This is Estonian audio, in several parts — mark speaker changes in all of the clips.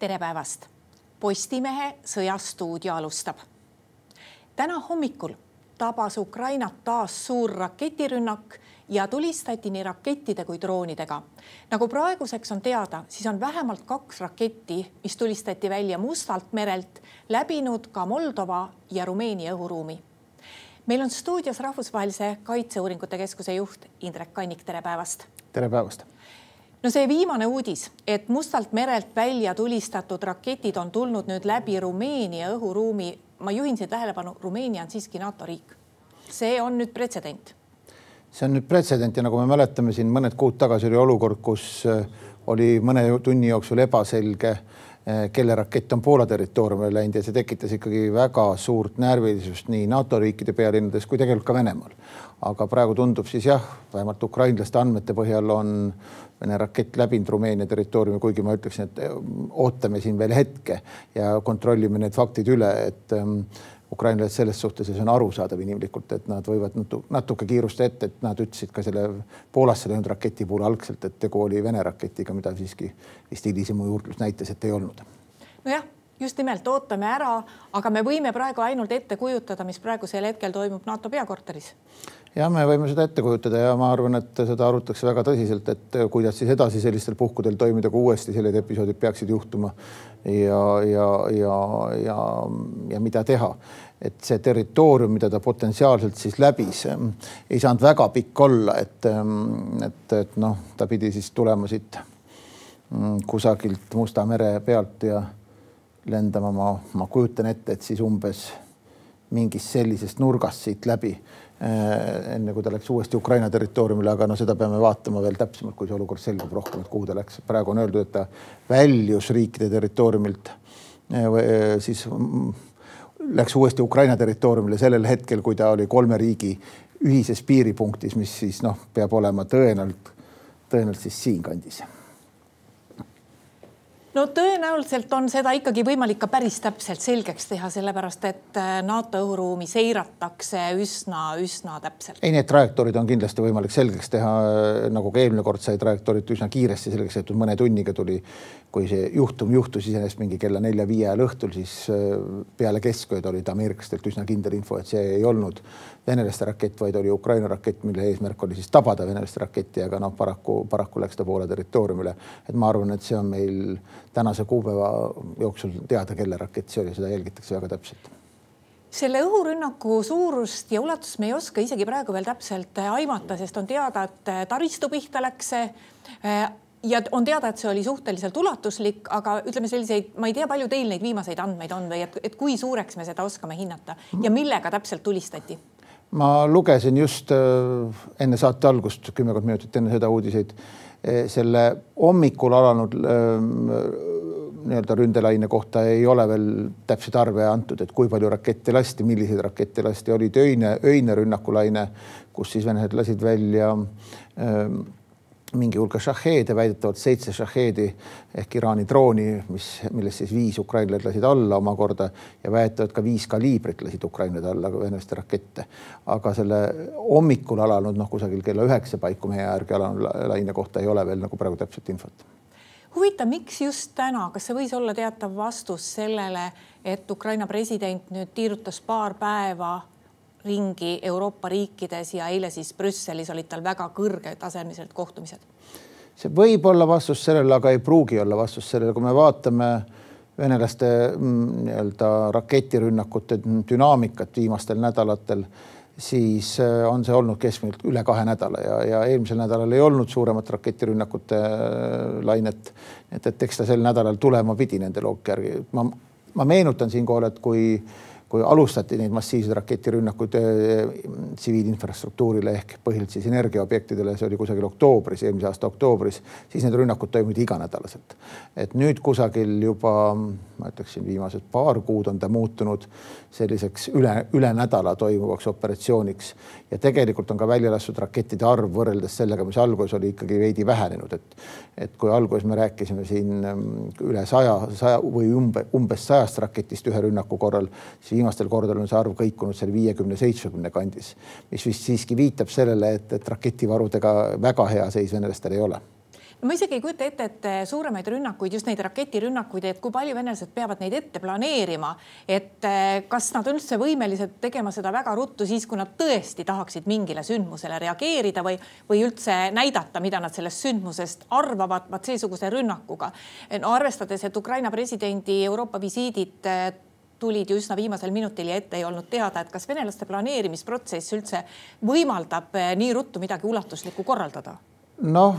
Speaker 1: tere päevast. Postimehe Sõjastuudio alustab. täna hommikul tabas Ukrainat taas suur raketirünnak ja tulistati nii rakettide kui droonidega. nagu praeguseks on teada, siis on vähemalt kaks raketti, mis tulistati välja Mustalt merelt, läbinud ka Moldova ja Rumeenia õhuruumi. meil on stuudios Rahvusvahelise Kaitseuuringute Keskuse juht Indrek Kannik, tere päevast.
Speaker 2: tere päevast
Speaker 1: no see viimane uudis, et Mustalt merelt välja tulistatud raketid on tulnud nüüd läbi Rumeenia õhuruumi. ma juhin siin tähelepanu, Rumeenia on siiski NATO riik. see on nüüd pretsedent.
Speaker 2: see on nüüd pretsedent ja nagu me mäletame, siin mõned kuud tagasi oli olukord, kus äh, oli mõne tunni jooksul ebaselge, kelle rakett on Poola territooriumile läinud ja see tekitas ikkagi väga suurt närvilisust nii NATO riikide pealinnades kui tegelikult ka Venemaal. aga praegu tundub siis jah, vähemalt ukrainlaste andmete põhjal on Vene rakett läbinud Rumeenia territooriumi, kuigi ma ütleksin, et eh, ootame siin veel hetke ja kontrollime need faktid üle, et um, ukrainlased selles suhtes ja see on arusaadav inimlikult, et nad võivad natuke kiirustada ette, et nad ütlesid ka selle Poolasse läinud raketi puhul algselt, et tegu oli Vene raketiga, mida siiski vist hilisem juurdlus näitas, et ei olnud.
Speaker 1: nojah just nimelt ootame ära, aga me võime praegu ainult ette kujutada, mis praegusel hetkel toimub NATO peakorteris.
Speaker 2: jah, me võime seda ette kujutada ja ma arvan, et seda arutatakse väga tõsiselt, et kuidas siis edasi sellistel puhkudel toimida, kui uuesti sellised episoodid peaksid juhtuma ja, ja, ja, ja, ja mida teha et see territoorium, mida ta potentsiaalselt siis läbis, ei saanud väga pikk olla, et, et, et noh, ta pidi siis tulema siit mm, kusagilt Musta mere pealt ja lendama, ma, ma kujutan ette, et siis umbes mingist sellisest nurgast siit läbi äh, enne kui ta läks uuesti Ukraina territooriumile, aga no seda peame vaatama veel täpsemalt, kui see olukord selgub rohkem, et kuhu ta läks. praegu on öeldud, et ta väljus riikide territooriumilt äh, äh, siis mm, läks uuesti Ukraina territooriumile sellel hetkel, kui ta oli kolme riigi ühises piiripunktis, mis siis noh, peab olema tõenäoliselt, tõenäoliselt siis siinkandis
Speaker 1: no tõenäoliselt on seda ikkagi võimalik ka päris täpselt selgeks teha, sellepärast et äh, NATO õhuruumi seiratakse üsna-üsna täpselt.
Speaker 2: ei, need trajektoorid on kindlasti võimalik selgeks teha, nagu ka eelmine kord sai trajektoorid üsna kiiresti selgeks tehtud, mõne tunniga tuli, kui see juhtum juhtus iseenesest mingi kella nelja-viie ajal õhtul, siis äh, peale keskööd olid ameeriklastelt üsna kindel info, et see ei olnud venelaste rakett, vaid oli Ukraina rakett, mille eesmärk oli siis tabada venelaste raketti, aga noh, paraku, paraku läks ta Poola territooriumile. et ma arvan, et see on meil tänase kuupäeva jooksul teada, kelle rakett see oli, seda jälgitakse väga täpselt
Speaker 1: selle õhurünnaku suurust ja ulatust me ei oska isegi praegu veel täpselt aimata, sest on teada, et taristu pihta läks see ja on teada, et see oli suhteliselt ulatuslik, aga ütleme selliseid, ma ei tea, palju teil neid viimaseid andmeid on või et, et kui suureks me seda oskame hinnata ja millega täpselt tulistati?
Speaker 2: Ma lugesin just äh, enne saate algust, kümmekond minutit enne seda uudiseid, äh, selle hommikul alanud ähm, nii-öelda ründelaine kohta ei ole veel täpseid arve antud, et kui palju rakette lasti, milliseid rakette lasti, oli öine, öine rünnakulaine, kus siis venelased lasid välja ähm, mingi hulga šahheede, väidetavalt seitse šahheedi ehk Iraani drooni, mis, millest siis viis ukrainlased lasid alla omakorda ja väidetavalt ka viis kaliibrit lasid ukrainlased alla venelaste rakette. aga selle hommikul alanud, noh, kusagil kella üheksa paiku meie järgi alanud laine kohta ei ole veel nagu praegu täpset infot.
Speaker 1: huvitav, miks just täna, kas see võis olla teatav vastus sellele, et Ukraina president nüüd tiirutas paar päeva ringi Euroopa riikides ja eile siis Brüsselis olid tal väga kõrgetasemelised kohtumised.
Speaker 2: see võib olla vastus sellele, aga ei pruugi olla vastus sellele, kui me vaatame venelaste mm, nii-öelda raketirünnakute dünaamikat viimastel nädalatel, siis äh, on see olnud keskmiselt üle kahe nädala ja, ja eelmisel nädalal ei olnud suuremat raketirünnakute äh, lainet. et, et eks ta sel nädalal tulema pidi nende loogika järgi. ma, ma meenutan siinkohal, et kui äh, kui alustati neid massiivseid raketirünnakuid äh, tsiviilinfrastruktuurile ehk põhiliselt siis energiaobjektidele, see oli kusagil oktoobris, eelmise aasta oktoobris, siis need rünnakud toimusid iganädalaselt. et nüüd kusagil juba ma ütleksin, viimased paar kuud on ta muutunud selliseks üle, üle nädala toimuvaks operatsiooniks ja tegelikult on ka välja lastud rakettide arv võrreldes sellega, mis alguses oli ikkagi veidi vähenenud, et et kui alguses me rääkisime siin mm, üle saja, saja või umbe, umbes sajast raketist ühe rünnaku korral, siis viimastel kordadel on see arv kõikunud seal viiekümne, seitsmekümne kandis, mis vist siiski viitab sellele, et, et raketivarudega väga hea seis venelastel ei ole
Speaker 1: ma isegi ei kujuta ette, et suuremaid rünnakuid, just neid raketirünnakuid, et kui palju venelased peavad neid ette planeerima, et eh, kas nad on üldse võimelised tegema seda väga ruttu siis, kui nad tõesti tahaksid mingile sündmusele reageerida või, või üldse näidata, mida nad sellest sündmusest arvavad, vaat seesuguse rünnakuga. no arvestades, et Ukraina presidendi Euroopa visiidid eh, tulid ju üsna viimasel minutil ja ette ei olnud teada, et kas venelaste planeerimisprotsess üldse võimaldab eh, nii ruttu midagi ulatuslikku korraldada
Speaker 2: noh,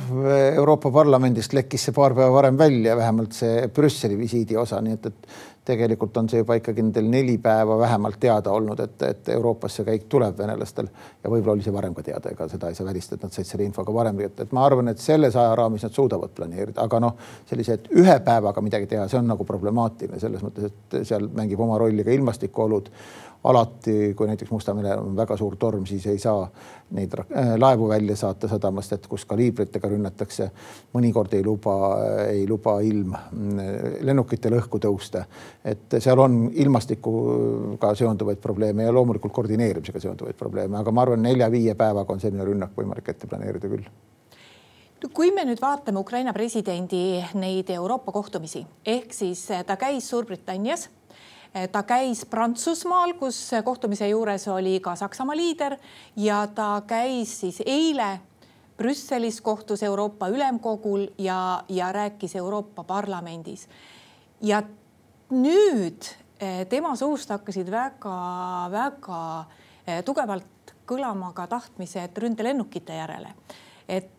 Speaker 2: Euroopa Parlamendist lekkis see paar päeva varem välja, vähemalt see Brüsseli visiidi osa, nii et, et tegelikult on see juba ikkagi nendel neli päeva vähemalt teada olnud, et, et Euroopasse käik tuleb venelastel. Ja võib-olla oli see varem ka teada, ega seda ei saa välistada, et nad said selle infoga varem, et, et ma arvan, et selles ajaraamis nad suudavad planeerida, aga noh, sellised ühe päevaga midagi teha, see on nagu problemaatiline selles mõttes, et seal mängib oma rolli ka ilmastikuolud alati, kui näiteks Musta merel on väga suur torm, siis ei saa neid äh, laevu välja saata sadamast, et kus kaliibritega rünnatakse. mõnikord ei luba, ei luba ilm mm, lennukitel õhku tõusta, et seal on ilmastikuga seonduvaid probleeme ja loomulikult koordineerimisega seonduvaid probleeme, aga ma arvan, nelja-viie päevaga on selline rünnak võimalik ette planeerida küll
Speaker 1: kui me nüüd vaatame Ukraina presidendi neid Euroopa kohtumisi ehk siis ta käis Suurbritannias ta käis Prantsusmaal, kus kohtumise juures oli ka Saksamaa liider ja ta käis siis eile Brüsselis, kohtus Euroopa Ülemkogul ja, ja rääkis Euroopa Parlamendis. ja nüüd eh, tema suust hakkasid väga-väga eh, tugevalt kõlama ka tahtmised ründelennukite järele. et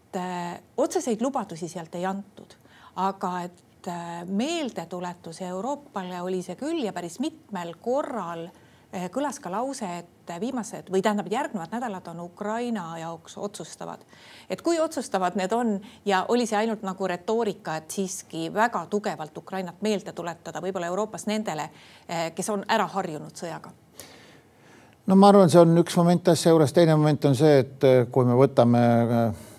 Speaker 1: otseseid lubadusi sealt ei antud, aga et Äh, meeldetuletus Euroopale oli see küll ja päris mitmel korral äh, kõlas ka lause, et viimased või tähendab, järgnevad nädalad on Ukraina jaoks otsustavad. et kui otsustavad need on ja oli see ainult nagu retoorika, et siiski väga tugevalt Ukrainat meelde tuletada, võib-olla Euroopas nendele, äh, kes on ära harjunud sõjaga
Speaker 2: no ma arvan, see on üks moment asja juures, teine moment on see, et kui me võtame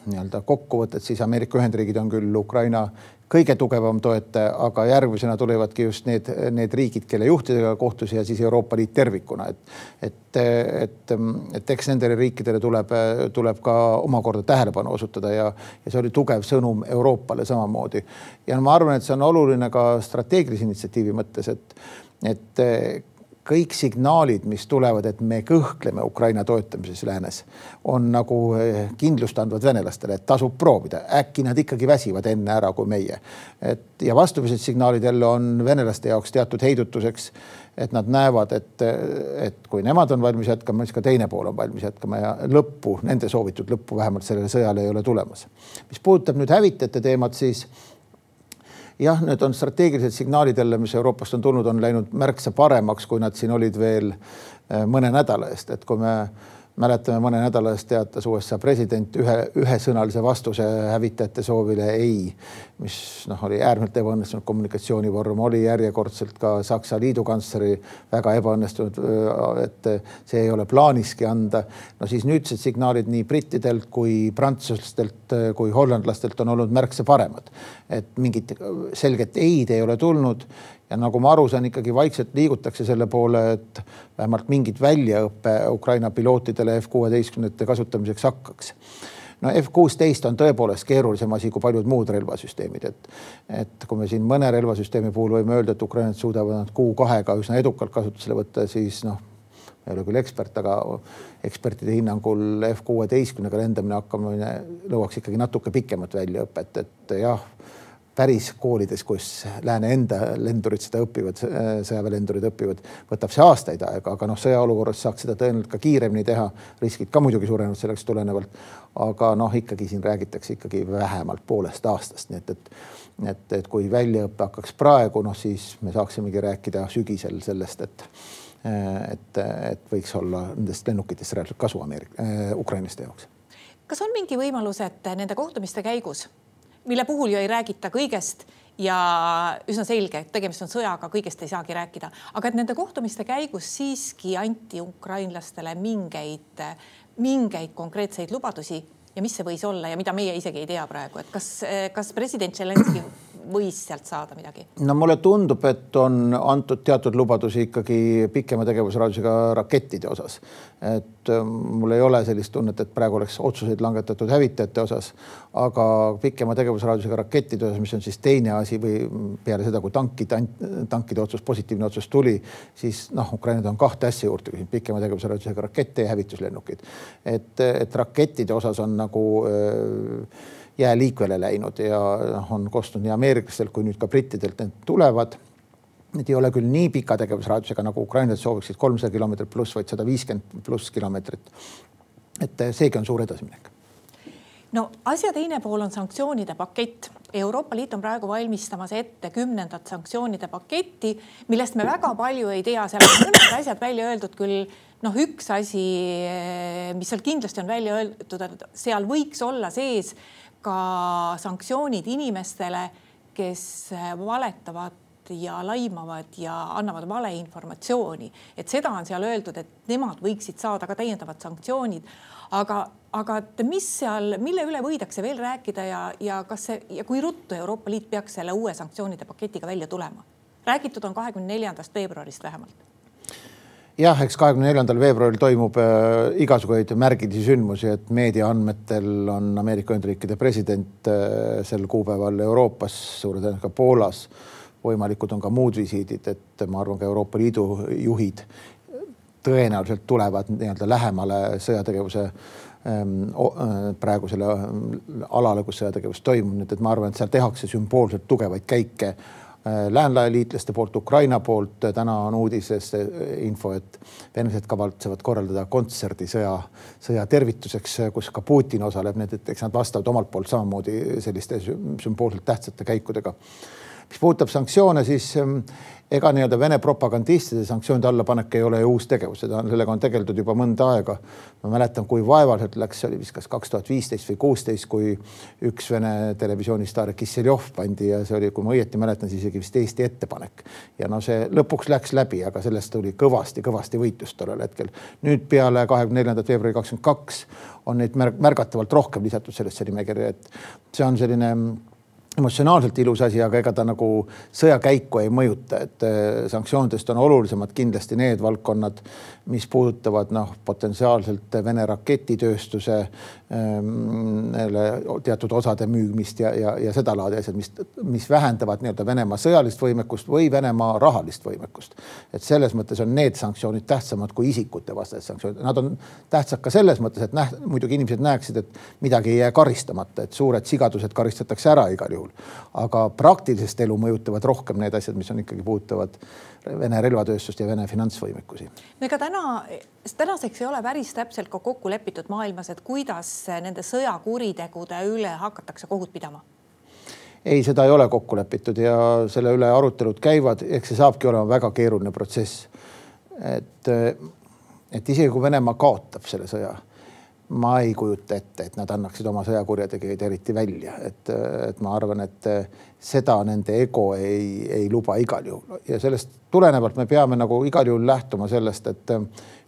Speaker 2: nii-öelda kokkuvõtet, siis Ameerika Ühendriigid on küll Ukraina kõige tugevam toetaja, aga järgmisena tulevadki just need, need riigid, kelle juhtidega kohtus ja siis Euroopa Liit tervikuna, et, et, et, et eks nendele riikidele tuleb, tuleb ka omakorda tähelepanu osutada ja, ja see oli tugev sõnum Euroopale samamoodi. ja ma arvan, et see on oluline ka strateegilise initsiatiivi mõttes, et, et kõik signaalid, mis tulevad, et me kõhkleme Ukraina toetamises läänes, on nagu eh, kindlust andvad venelastele, et tasub proovida, äkki nad ikkagi väsivad enne ära kui meie. et ja vastupidised signaalid jälle on venelaste jaoks teatud heidutuseks, et nad näevad, et, et kui nemad on valmis jätkama, siis ka teine pool on valmis jätkama ja lõppu, nende soovitud lõppu vähemalt sellele sõjale ei ole tulemas. mis puudutab nüüd hävitajate teemat, siis jah, need on strateegilised signaalid jälle, mis Euroopast on tulnud, on läinud märksa paremaks, kui nad siin olid veel eh, mõne nädala eest, et kui me mäletame, mõne nädala eest teatas USA president ühe, ühesõnalise vastuse hävitajate soovile ei, mis noh, oli äärmiselt ebaõnnestunud kommunikatsioonivorm, oli järjekordselt ka Saksa liidukantsleri väga ebaõnnestunud, et see ei ole plaaniski anda. no siis nüüdsed signaalid nii brittidelt kui prantslastelt kui hollandlastelt on olnud märksa paremad, et mingit selget ei-d ei ole tulnud ja nagu ma aru saan, ikkagi vaikselt liigutakse selle poole, et vähemalt mingit väljaõppe Ukraina pilootidele F kuueteistkümnete kasutamiseks hakkaks. No F kuusteist on tõepoolest keerulisem asi kui paljud muud relvasüsteemid, et, et kui me siin mõne relvasüsteemi puhul võime öelda, et ukrainlased suudavad nad kuu-kahega üsna edukalt kasutusele võtta, siis noh, ma ei ole küll ekspert, aga ekspertide hinnangul F kuueteistkümnega lendamine hakkamine nõuaks ikkagi natuke pikemat väljaõpet, et jah päris koolides, kus lääne enda lendurid seda õpivad, sõjaväelendurid õpivad, võtab see aastaid aega, aga noh, sõjaolukorras saaks seda tõenäoliselt ka kiiremini teha. riskid ka muidugi suurenevad sellest tulenevalt. aga noh, ikkagi siin räägitakse ikkagi vähemalt poolest aastast, nii et, et, et, et kui väljaõpe hakkaks praegu, noh siis me saaksimegi rääkida sügisel sellest, et et, et võiks olla nendest lennukitest reaalselt kasu Ameerika äh,, ukrainlaste jaoks.
Speaker 1: kas on mingi võimalus, et nende kohtumiste käigus mille puhul ju ei räägita kõigest ja üsna selge, et tegemist on sõjaga, kõigest ei saagi rääkida, aga et nende kohtumiste käigus siiski anti ukrainlastele mingeid, mingeid konkreetseid lubadusi ja mis see võis olla ja mida meie isegi ei tea praegu, et kas, kas president Zelenskõi võis sealt saada midagi?
Speaker 2: no mulle tundub, et on antud teatud lubadusi ikkagi pikema tegevusraadiusega rakettide osas. et ähm, mul ei ole sellist tunnet, et praegu oleks otsuseid langetatud hävitajate osas, aga pikema tegevusraadiusega rakettide osas, mis on siis teine asi või peale seda, kui tankid, tankide otsus, positiivne otsus tuli, siis noh, Ukrainad on kahte asja juurde küsinud, pikema tegevusraadiusega rakette ja hävituslennukeid. et, et rakettide osas on nagu öö, jää liikvele läinud ja noh, on kostnud nii ameeriklastelt kui nüüd ka brittidelt need tulevad. Need ei ole küll nii pika tegevusraadiusega nagu ukrainlased sooviksid, kolmsada kilomeetrit pluss, vaid sada viiskümmend pluss kilomeetrit. et seegi on suur edasiminek
Speaker 1: no asja teine pool on sanktsioonide pakett. Euroopa Liit on praegu valmistamas ette kümnendat sanktsioonide paketti, millest me väga palju ei tea, seal on mõned asjad välja öeldud küll. noh, üks asi, mis seal kindlasti on välja öeldud, et seal võiks olla sees ka sanktsioonid inimestele, kes valetavad ja laimavad ja annavad valeinformatsiooni, et seda on seal öeldud, et nemad võiksid saada ka täiendavad sanktsioonid. aga, aga et mis seal, mille üle võidakse veel rääkida ja, ja kas see ja kui ruttu Euroopa Liit peaks selle uue sanktsioonide paketiga välja tulema? räägitud on kahekümne neljandast veebruarist vähemalt
Speaker 2: jah, eks kahekümne neljandal veebruaril toimub äh, igasuguseid märgilisi sündmusi, et meedia andmetel on Ameerika Ühendriikide president äh, sel kuupäeval Euroopas, suure tõenäosusega Poolas. võimalikud on ka muud visiidid, et ma arvan, ka Euroopa Liidu juhid tõenäoliselt tulevad nii-öelda lähemale sõjategevuse ähm, äh, praegusele alale, kus sõjategevus toimub, nii et ma arvan, et seal tehakse sümboolselt tugevaid käike Äh, lääneliitlaste poolt, Ukraina poolt. täna on uudises äh, info, et venelased kavatsevad korraldada kontserdi sõja, sõja tervituseks, kus ka Putin osaleb, nii et eks nad vastavad omalt poolt samamoodi selliste sümboolselt tähtsate käikudega mis puudutab sanktsioone, siis ähm, ega nii-öelda Vene propagandistide sanktsioonide allapanek ei ole ju uus tegevus, seda on, sellega on tegeldud juba mõnda aega. ma mäletan, kui vaevaliselt läks, see oli vist kas kaks tuhat viisteist või kuusteist, kui üks Vene televisioonistaar Kisseljov pandi ja see oli, kui ma õieti mäletan, siis isegi vist Eesti ettepanek. ja no see lõpuks läks läbi, aga sellest tuli kõvasti-kõvasti võitlust tollel hetkel. nüüd peale kahekümne neljandat veebruari kakskümmend kaks on neid märgatavalt rohkem lisatud sellesse nimekirja, et see on selline emotsionaalselt ilus asi, aga ega ta nagu sõjakäiku ei mõjuta, et äh, sanktsioonidest on olulisemad kindlasti need valdkonnad, mis puudutavad noh, potentsiaalselt Vene raketitööstuse teatud osade müümist ja, ja, ja sedalaadi asjad, mis, mis vähendavad nii-öelda Venemaa sõjalist võimekust või Venemaa rahalist võimekust. et selles mõttes on need sanktsioonid tähtsamad kui isikute vastased sanktsioonid. Nad on tähtsad ka selles mõttes, et näh-, muidugi inimesed näeksid, et midagi ei jää karistamata, et suured sigadused karistatakse ära igal juhul aga praktilist elu mõjutavad rohkem need asjad, mis on ikkagi puudutavad Vene relvatööstust ja Vene finantsvõimekusi.
Speaker 1: no ega täna, tänaseks ei ole päris täpselt ka kokku lepitud maailmas, et kuidas nende sõjakuritegude üle hakatakse kohut pidama?
Speaker 2: Ei, seda ei ole kokku lepitud ja selle üle arutelud käivad, eks see saabki olema väga keeruline protsess. et, et isegi kui Venemaa kaotab selle sõja ma ei kujuta ette, et nad annaksid oma sõjakurjategijaid eriti välja, et, et ma arvan, et seda nende ego ei, ei luba igal juhul. Ja sellest tulenevalt me peame nagu igal juhul lähtuma sellest, et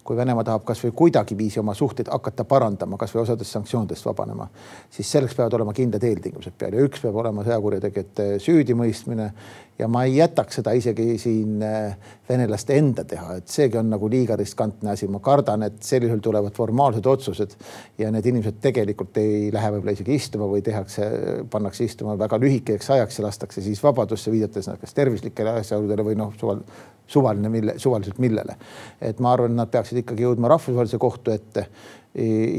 Speaker 2: kui Venemaa tahab kasvõi kuidagiviisi oma suhteid hakata parandama, kasvõi osadest sanktsioonidest vabanema, siis selleks peavad olema kindlad eeltingimused peal. Ja üks peab olema sõjakurjategijate süüdimõistmine. Ja ma ei jätaks seda isegi siin äh, venelaste enda teha, et seegi on nagu liiga riskantne asi, ma kardan, et sellisel tulevad formaalsed otsused ja need inimesed tegelikult ei lähe võib-olla isegi istuma või tehakse, pannakse istuma väga lühikeseks ajaks ja lastakse siis vabadusse, viidates nad kas tervislikele asjaoludele või noh, suval, suvaline, mille, suvaliselt millele. et ma arvan, nad peaksid ikkagi jõudma rahvusvahelise kohtu ette.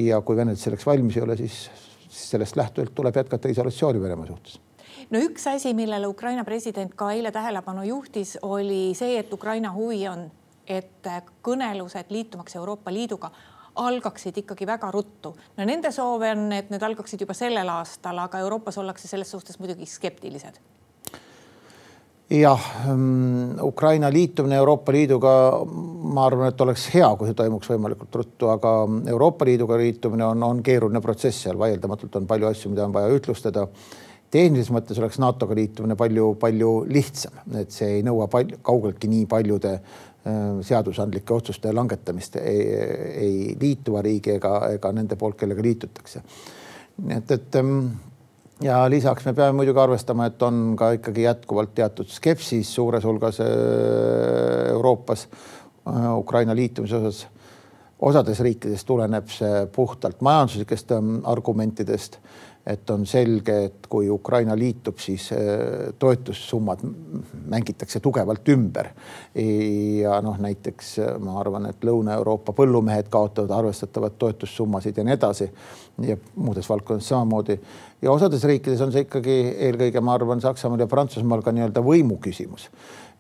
Speaker 2: ja kui venelased selleks valmis ei ole, siis, sellest lähtuvalt tuleb jätkata isolatsiooni Venemaa suhtes
Speaker 1: no üks asi, millele Ukraina president ka eile tähelepanu juhtis, oli see, et Ukraina huvi on, et kõnelused liitumaks Euroopa Liiduga algaksid ikkagi väga ruttu. no nende soov on, et need algaksid juba sellel aastal, aga Euroopas ollakse selles suhtes muidugi skeptilised
Speaker 2: jah, mm, Ukraina liitumine Euroopa Liiduga, ma arvan, et oleks hea, kui see toimuks võimalikult ruttu, aga Euroopa Liiduga liitumine on, on keeruline protsess, seal vaieldamatult on palju asju, mida on vaja ühtlustada. tehnilises mõttes oleks NATO-ga liitumine palju-palju lihtsam, et see ei nõua palju, kaugeltki nii paljude äh, seadusandlike otsuste langetamist ei, ei liituva riigi ega, ega nende poolt, kellega liitutakse. nii et, et ähm, ja lisaks me peame muidugi arvestama, et on ka ikkagi jätkuvalt teatud skepsis suures hulgas Euroopas Ukraina liitumise osas osades riikides tuleneb see puhtalt majanduslikest ähm, argumentidest, et on selge, et kui Ukraina liitub, siis äh, toetussummad mängitakse tugevalt ümber. ja noh, näiteks äh, ma arvan, et Lõuna-Euroopa põllumehed kaotavad arvestatavad toetussummasid ja nii edasi ja muudes valdkondades samamoodi. Ja osades riikides on see ikkagi eelkõige, ma arvan, Saksamaal ja Prantsusmaal ka nii-öelda võimu küsimus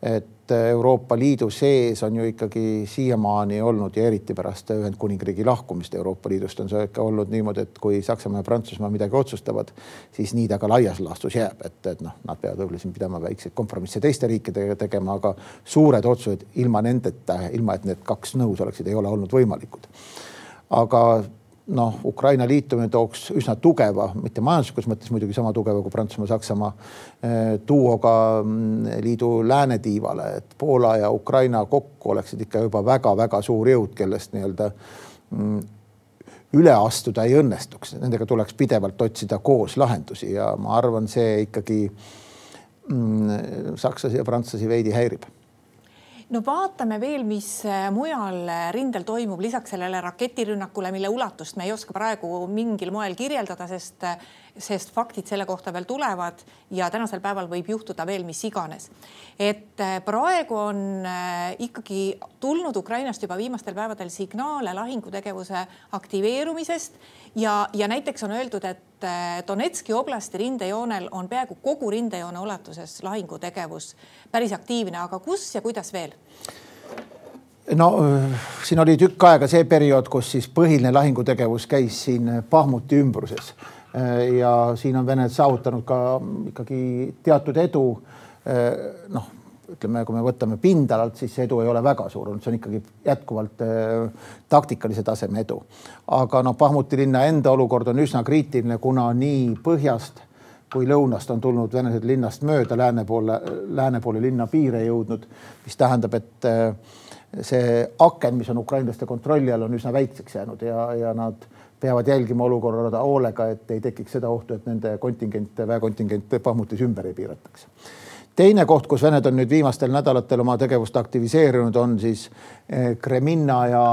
Speaker 2: et Euroopa Liidu sees on ju ikkagi siiamaani olnud ja eriti pärast Ühendkuningriigi lahkumist Euroopa Liidust on see ikka olnud niimoodi, et kui Saksamaa ja Prantsusmaa midagi otsustavad, siis nii ta ka laias laastus jääb, et, et noh, nad peavad võib-olla siin pidama väikseid kompromisse teiste riikidega tegema, aga suured otsused ilma nendeta, ilma et need kaks nõus oleksid, ei ole olnud võimalikud. aga noh, Ukraina liitumine tooks üsna tugeva, mitte majanduslikus mõttes muidugi sama tugeva kui Prantsusmaa-Saksamaa duoga eh, mm, liidu läänetiivale, et Poola ja Ukraina kokku oleksid ikka juba väga-väga suur jõud, kellest nii-öelda mm, üle astuda ei õnnestuks, nendega tuleks pidevalt otsida koos lahendusi ja ma arvan, see ikkagi mm, sakslasi ja prantslasi veidi häirib
Speaker 1: no vaatame veel, mis äh, mujal äh, rindel toimub lisaks sellele raketirünnakule, mille ulatust me ei oska praegu mingil moel kirjeldada, sest, äh, sest faktid selle kohta veel tulevad ja tänasel päeval võib juhtuda veel mis iganes. et praegu on ikkagi tulnud Ukrainast juba viimastel päevadel signaale lahingutegevuse aktiveerumisest ja, ja näiteks on öeldud, et Donetski oblasti rindejoonel on peaaegu kogu rindejoone ulatuses lahingutegevus päris aktiivne, aga kus ja kuidas veel?
Speaker 2: no siin oli tükk aega see periood, kus siis põhiline lahingutegevus käis siin Pahmuti ümbruses ja siin on Vene saavutanud ka ikkagi teatud edu. noh, ütleme, kui me võtame pindalalt, siis edu ei ole väga suur olnud, see on ikkagi jätkuvalt äh, taktikalise taseme edu. aga noh, Pahmuti linna enda olukord on üsna kriitiline, kuna nii põhjast kui lõunast on tulnud venelased linnast mööda lääne poole, lääne poole linna piire jõudnud, mis tähendab, et äh, see aken, mis on ukrainlaste kontrolli all, on üsna väikseks jäänud ja, ja nad peavad jälgima olukorda hoolega, et ei tekiks seda ohtu, et nende kontingent, väekontingent Pahmutis ümber ei piirataks. Teine koht, kus Vened on nüüd viimastel nädalatel oma tegevust aktiviseerinud, on siis eh, Kreminna ja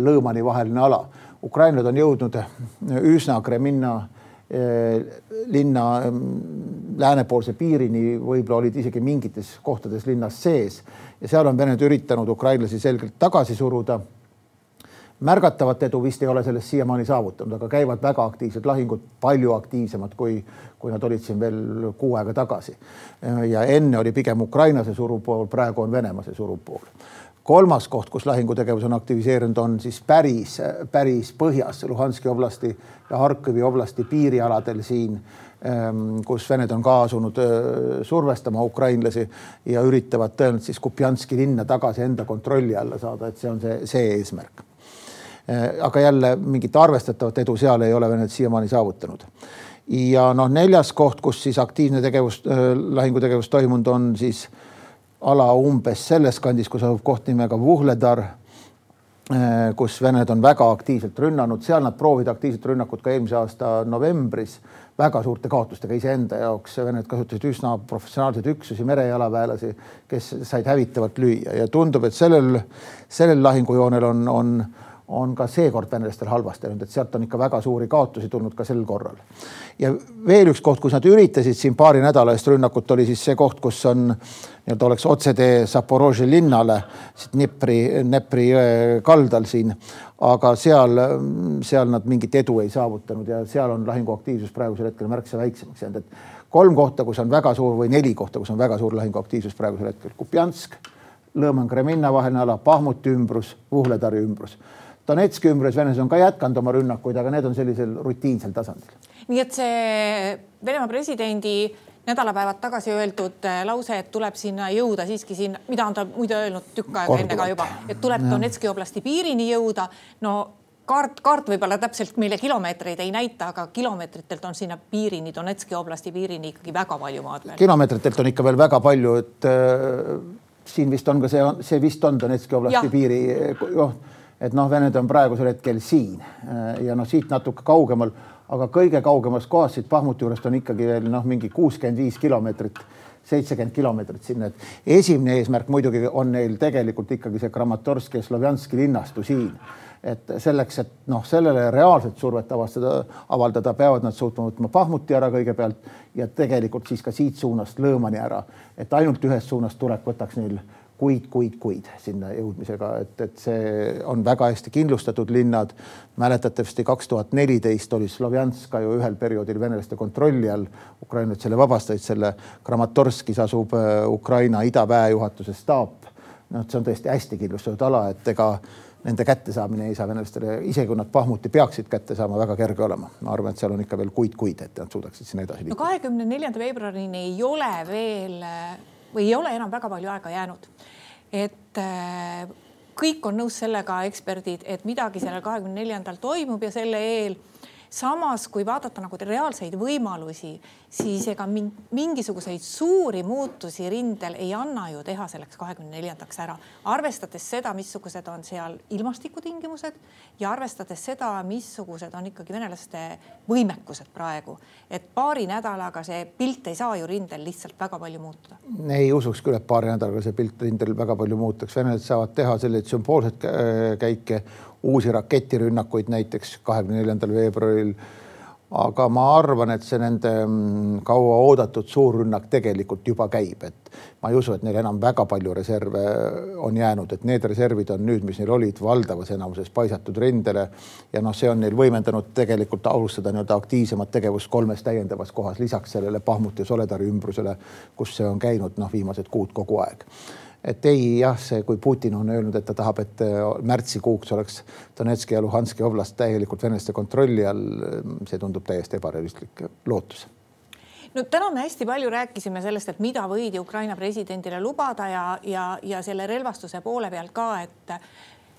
Speaker 2: Lõõmani vaheline ala. ukrainlased on jõudnud eh, üsna Kreminna eh, linna mm, läänepoolse piirini, võib-olla olid isegi mingites kohtades linnas sees. Ja seal on Vened üritanud ukrainlasi selgelt tagasi suruda märgatavat edu vist ei ole sellest siiamaani saavutanud, aga käivad väga aktiivsed lahingud, palju aktiivsemad, kui, kui nad olid siin veel kuu aega tagasi. ja enne oli pigem Ukraina see suruv pool, praegu on Venemaa see suruv pool. kolmas koht, kus lahingutegevus on aktiviseerunud, on siis päris, päris põhjas Luhanski oblasti ja Harkivi oblasti piirialadel siin ehm, kus Vened on ka asunud survestama ukrainlasi ja üritavad tõenäoliselt siis Kupjanski linna tagasi enda kontrolli alla saada, et see on see, see eesmärk aga jälle mingit arvestatavat edu seal ei ole Venemaa siiamaani saavutanud. ja noh, neljas koht, kus siis aktiivne tegevus, äh, lahingutegevus toimunud on siis ala umbes selles kandis, kus asub koht nimega Vuhledar, äh, kus Vened on väga aktiivselt rünnanud, seal nad proovisid aktiivset rünnakut ka eelmise aasta novembris väga suurte kaotustega iseenda jaoks. Vened kasutasid üsna professionaalseid üksusi, merejalaväelasi, kes said hävitavalt lüüa ja tundub, et sellel, sellel lahingujoonel on, on on ka seekord venelastel halvasti läinud, et sealt on ikka väga suuri kaotusi tulnud ka sel korral. ja veel üks koht, kus nad üritasid siin paari nädala eest rünnakut, oli siis see koht, kus on nii-öelda oleks otsetee Zaporožje linnale siit Dnepri, jõe kaldal siin. aga seal, seal nad mingit edu ei saavutanud ja seal on lahinguaktiivsus praegusel hetkel märksa väiksemaks jäänud, et kolm kohta, kus on väga suur või neli kohta, kus on väga suur lahinguaktiivsus praegusel hetkel, Kupjansk, Lõõman-Kreminna vaheline ala, Pahmuti ümbrus, Vuhledari ümbrus Donetski ümbruses venelased on ka jätkanud oma rünnakuid, aga need on sellisel rutiinsel tasandil.
Speaker 1: nii et see Venemaa presidendi nädalapäevad tagasi öeldud äh, lause, et tuleb sinna jõuda siiski siin, mida on ta muide öelnud tükk aega enne ka juba, et tuleb Donetski oblasti piirini jõuda. no kaart, kaart võib-olla täpselt meile kilomeetreid ei näita, aga kilomeetritelt on sinna piirini, Donetski oblasti piirini ikkagi väga palju maad
Speaker 2: veel. kilomeetritelt on ikka veel väga palju, et äh, siin vist on ka see, see vist on Donetski oblasti ja. piiri, noh et noh, Vened on praegusel hetkel siin ja noh, siit natuke kaugemal aga kõige kaugemas kohas siit Bahmuti juurest on ikkagi veel noh, mingi kuuskümmend viis kilomeetrit seitsekümmend kilomeetrit sinna, et esimene eesmärk muidugi on neil tegelikult ikkagi see Kramatorski ja Slovjanski linnastu siin. et selleks, et noh, sellele reaalset survet avastada, avaldada, peavad nad suutma võtma Pahmuti ära kõigepealt ja tegelikult siis ka siit suunast Lõõmani ära, et ainult ühest suunast tulek võtaks neil kuid, kuid, kuid sinna jõudmisega, et, et see on väga hästi kindlustatud linnad. mäletatavasti kaks tuhat neliteist oli Slovjanska ju ühel perioodil venelaste kontrolli all. ukrainlased selle vabastasid, selle Kramatorskis asub äh, Ukraina idaväejuhatuse staap. noh, see on tõesti hästi kindlustatud ala, et ega nende kättesaamine ei saa venelastele, isegi kui nad Pahmuti peaksid kätte saama, väga kerge olema. ma arvan, et seal on ikka veel kuid-kuid, et nad suudaksid sinna edasi
Speaker 1: liikuda. no kahekümne neljanda veebruarini ei ole veel või ei ole enam väga palju aega jäänud. et äh, kõik on nõus sellega, eksperdid, et midagi sellel kahekümne neljandal toimub ja selle eel samas, kui vaadata nagu reaalseid võimalusi, siis ega mingisuguseid suuri muutusi rindel ei anna ju teha selleks kahekümne neljandaks ära, arvestades seda, missugused on seal ilmastikutingimused ja arvestades seda, missugused on ikkagi venelaste võimekused praegu, et paari nädalaga see pilt ei saa ju rindel lihtsalt väga palju muutuda.
Speaker 2: ei usuks küll, et paari nädalaga see pilt rindel väga palju muutuks, venelased saavad teha selliseid sümboolseid käike uusi raketirünnakuid näiteks kahekümne neljandal veebruaril. aga ma arvan, et see nende mm, kauaoodatud suurrünnak tegelikult juba käib, et ma ei usu, et neil enam väga palju reserve on jäänud, et need reservid on nüüd, mis neil olid, valdavas enamuses paisatud rindele. ja noh, see on neil võimendanud tegelikult alustada nii-öelda aktiivsemat tegevust kolmes täiendavas kohas, lisaks sellele Pahmuti ja Soledari ümbrusele, kus see on käinud noh, viimased kuud kogu aeg et ei jah, see, kui Putin on öelnud, et ta tahab, et äh, märtsikuuks oleks Donetski ja Luhanski oblast täielikult venelaste kontrolli all, see tundub täiesti ebarealistlik lootus.
Speaker 1: No täna me hästi palju rääkisime sellest, et mida võidi Ukraina presidendile lubada ja, ja, ja selle relvastuse poole pealt ka, et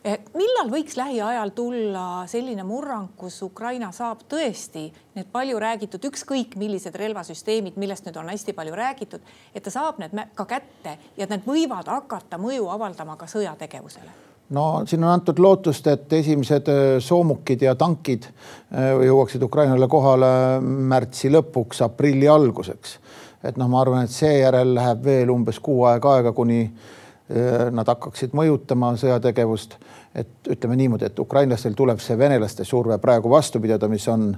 Speaker 1: millal võiks lähiajal tulla selline murrang, kus Ukraina saab tõesti need palju räägitud, ükskõik millised relvasüsteemid, millest nüüd on hästi palju räägitud, et ta saab need ka kätte ja need võivad hakata mõju avaldama ka sõjategevusele?
Speaker 2: no siin on antud lootust, et esimesed äh, soomukid ja tankid äh, jõuaksid Ukrainale kohale märtsi lõpuks, aprilli alguseks. et noh, ma arvan, et seejärel läheb veel umbes kuu aega aega, kuni Äh, nad hakkaksid mõjutama sõjategevust. et ütleme niimoodi, et ukrainlastel tuleb see venelaste surve praegu vastu pidada, mis on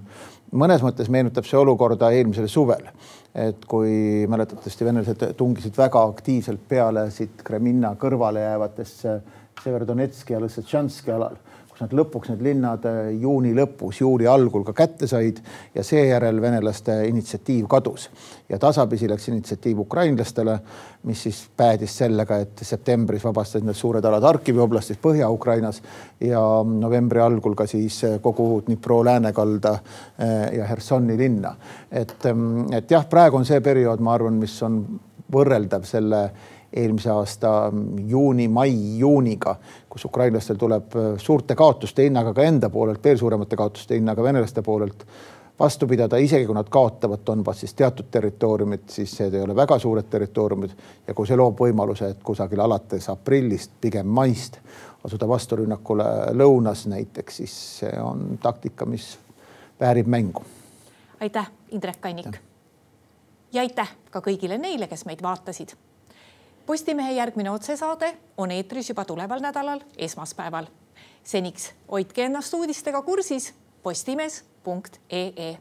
Speaker 2: mõnes mõttes meenutab see olukorda eelmisel suvel. et kui mäletatavasti venelased tungisid väga aktiivselt peale siit Kreminna kõrvale jäävatesse Severdonetski ja Lõssetšanski alal kus nad lõpuks need linnad äh, juuni lõpus, juuli algul ka kätte said ja seejärel venelaste initsiatiiv kadus ja tasapisi läks initsiatiiv ukrainlastele, mis siis päädis sellega, et septembris vabastasid need suured alad Harkivi oblastis Põhja-Ukrainas ja novembri algul ka siis kogu Dnipro läänekalda äh, ja Hersoni linna. et, ähm, et jah, praegu on see periood, ma arvan, mis on võrreldav selle eelmise aasta juuni-mai, juuniga, kus ukrainlastel tuleb äh, suurte kaotuste hinnaga ka enda poolelt, veel suuremate kaotuste hinnaga venelaste poolelt vastu pidada, isegi kui nad kaotavad Donbassis teatud territooriumid, siis need ei ole väga suured territooriumid ja kui see loob võimaluse, et kusagil alates aprillist, pigem maist asuda vasturünnakule lõunas näiteks, siis see on taktika, mis väärib mängu.
Speaker 1: aitäh, Indrek Kannik. ja aitäh ka kõigile neile, kes meid vaatasid Postimehe järgmine otsesaade on eetris juba tuleval nädalal, esmaspäeval. seniks hoidke ennast uudistega kursis postimees.ee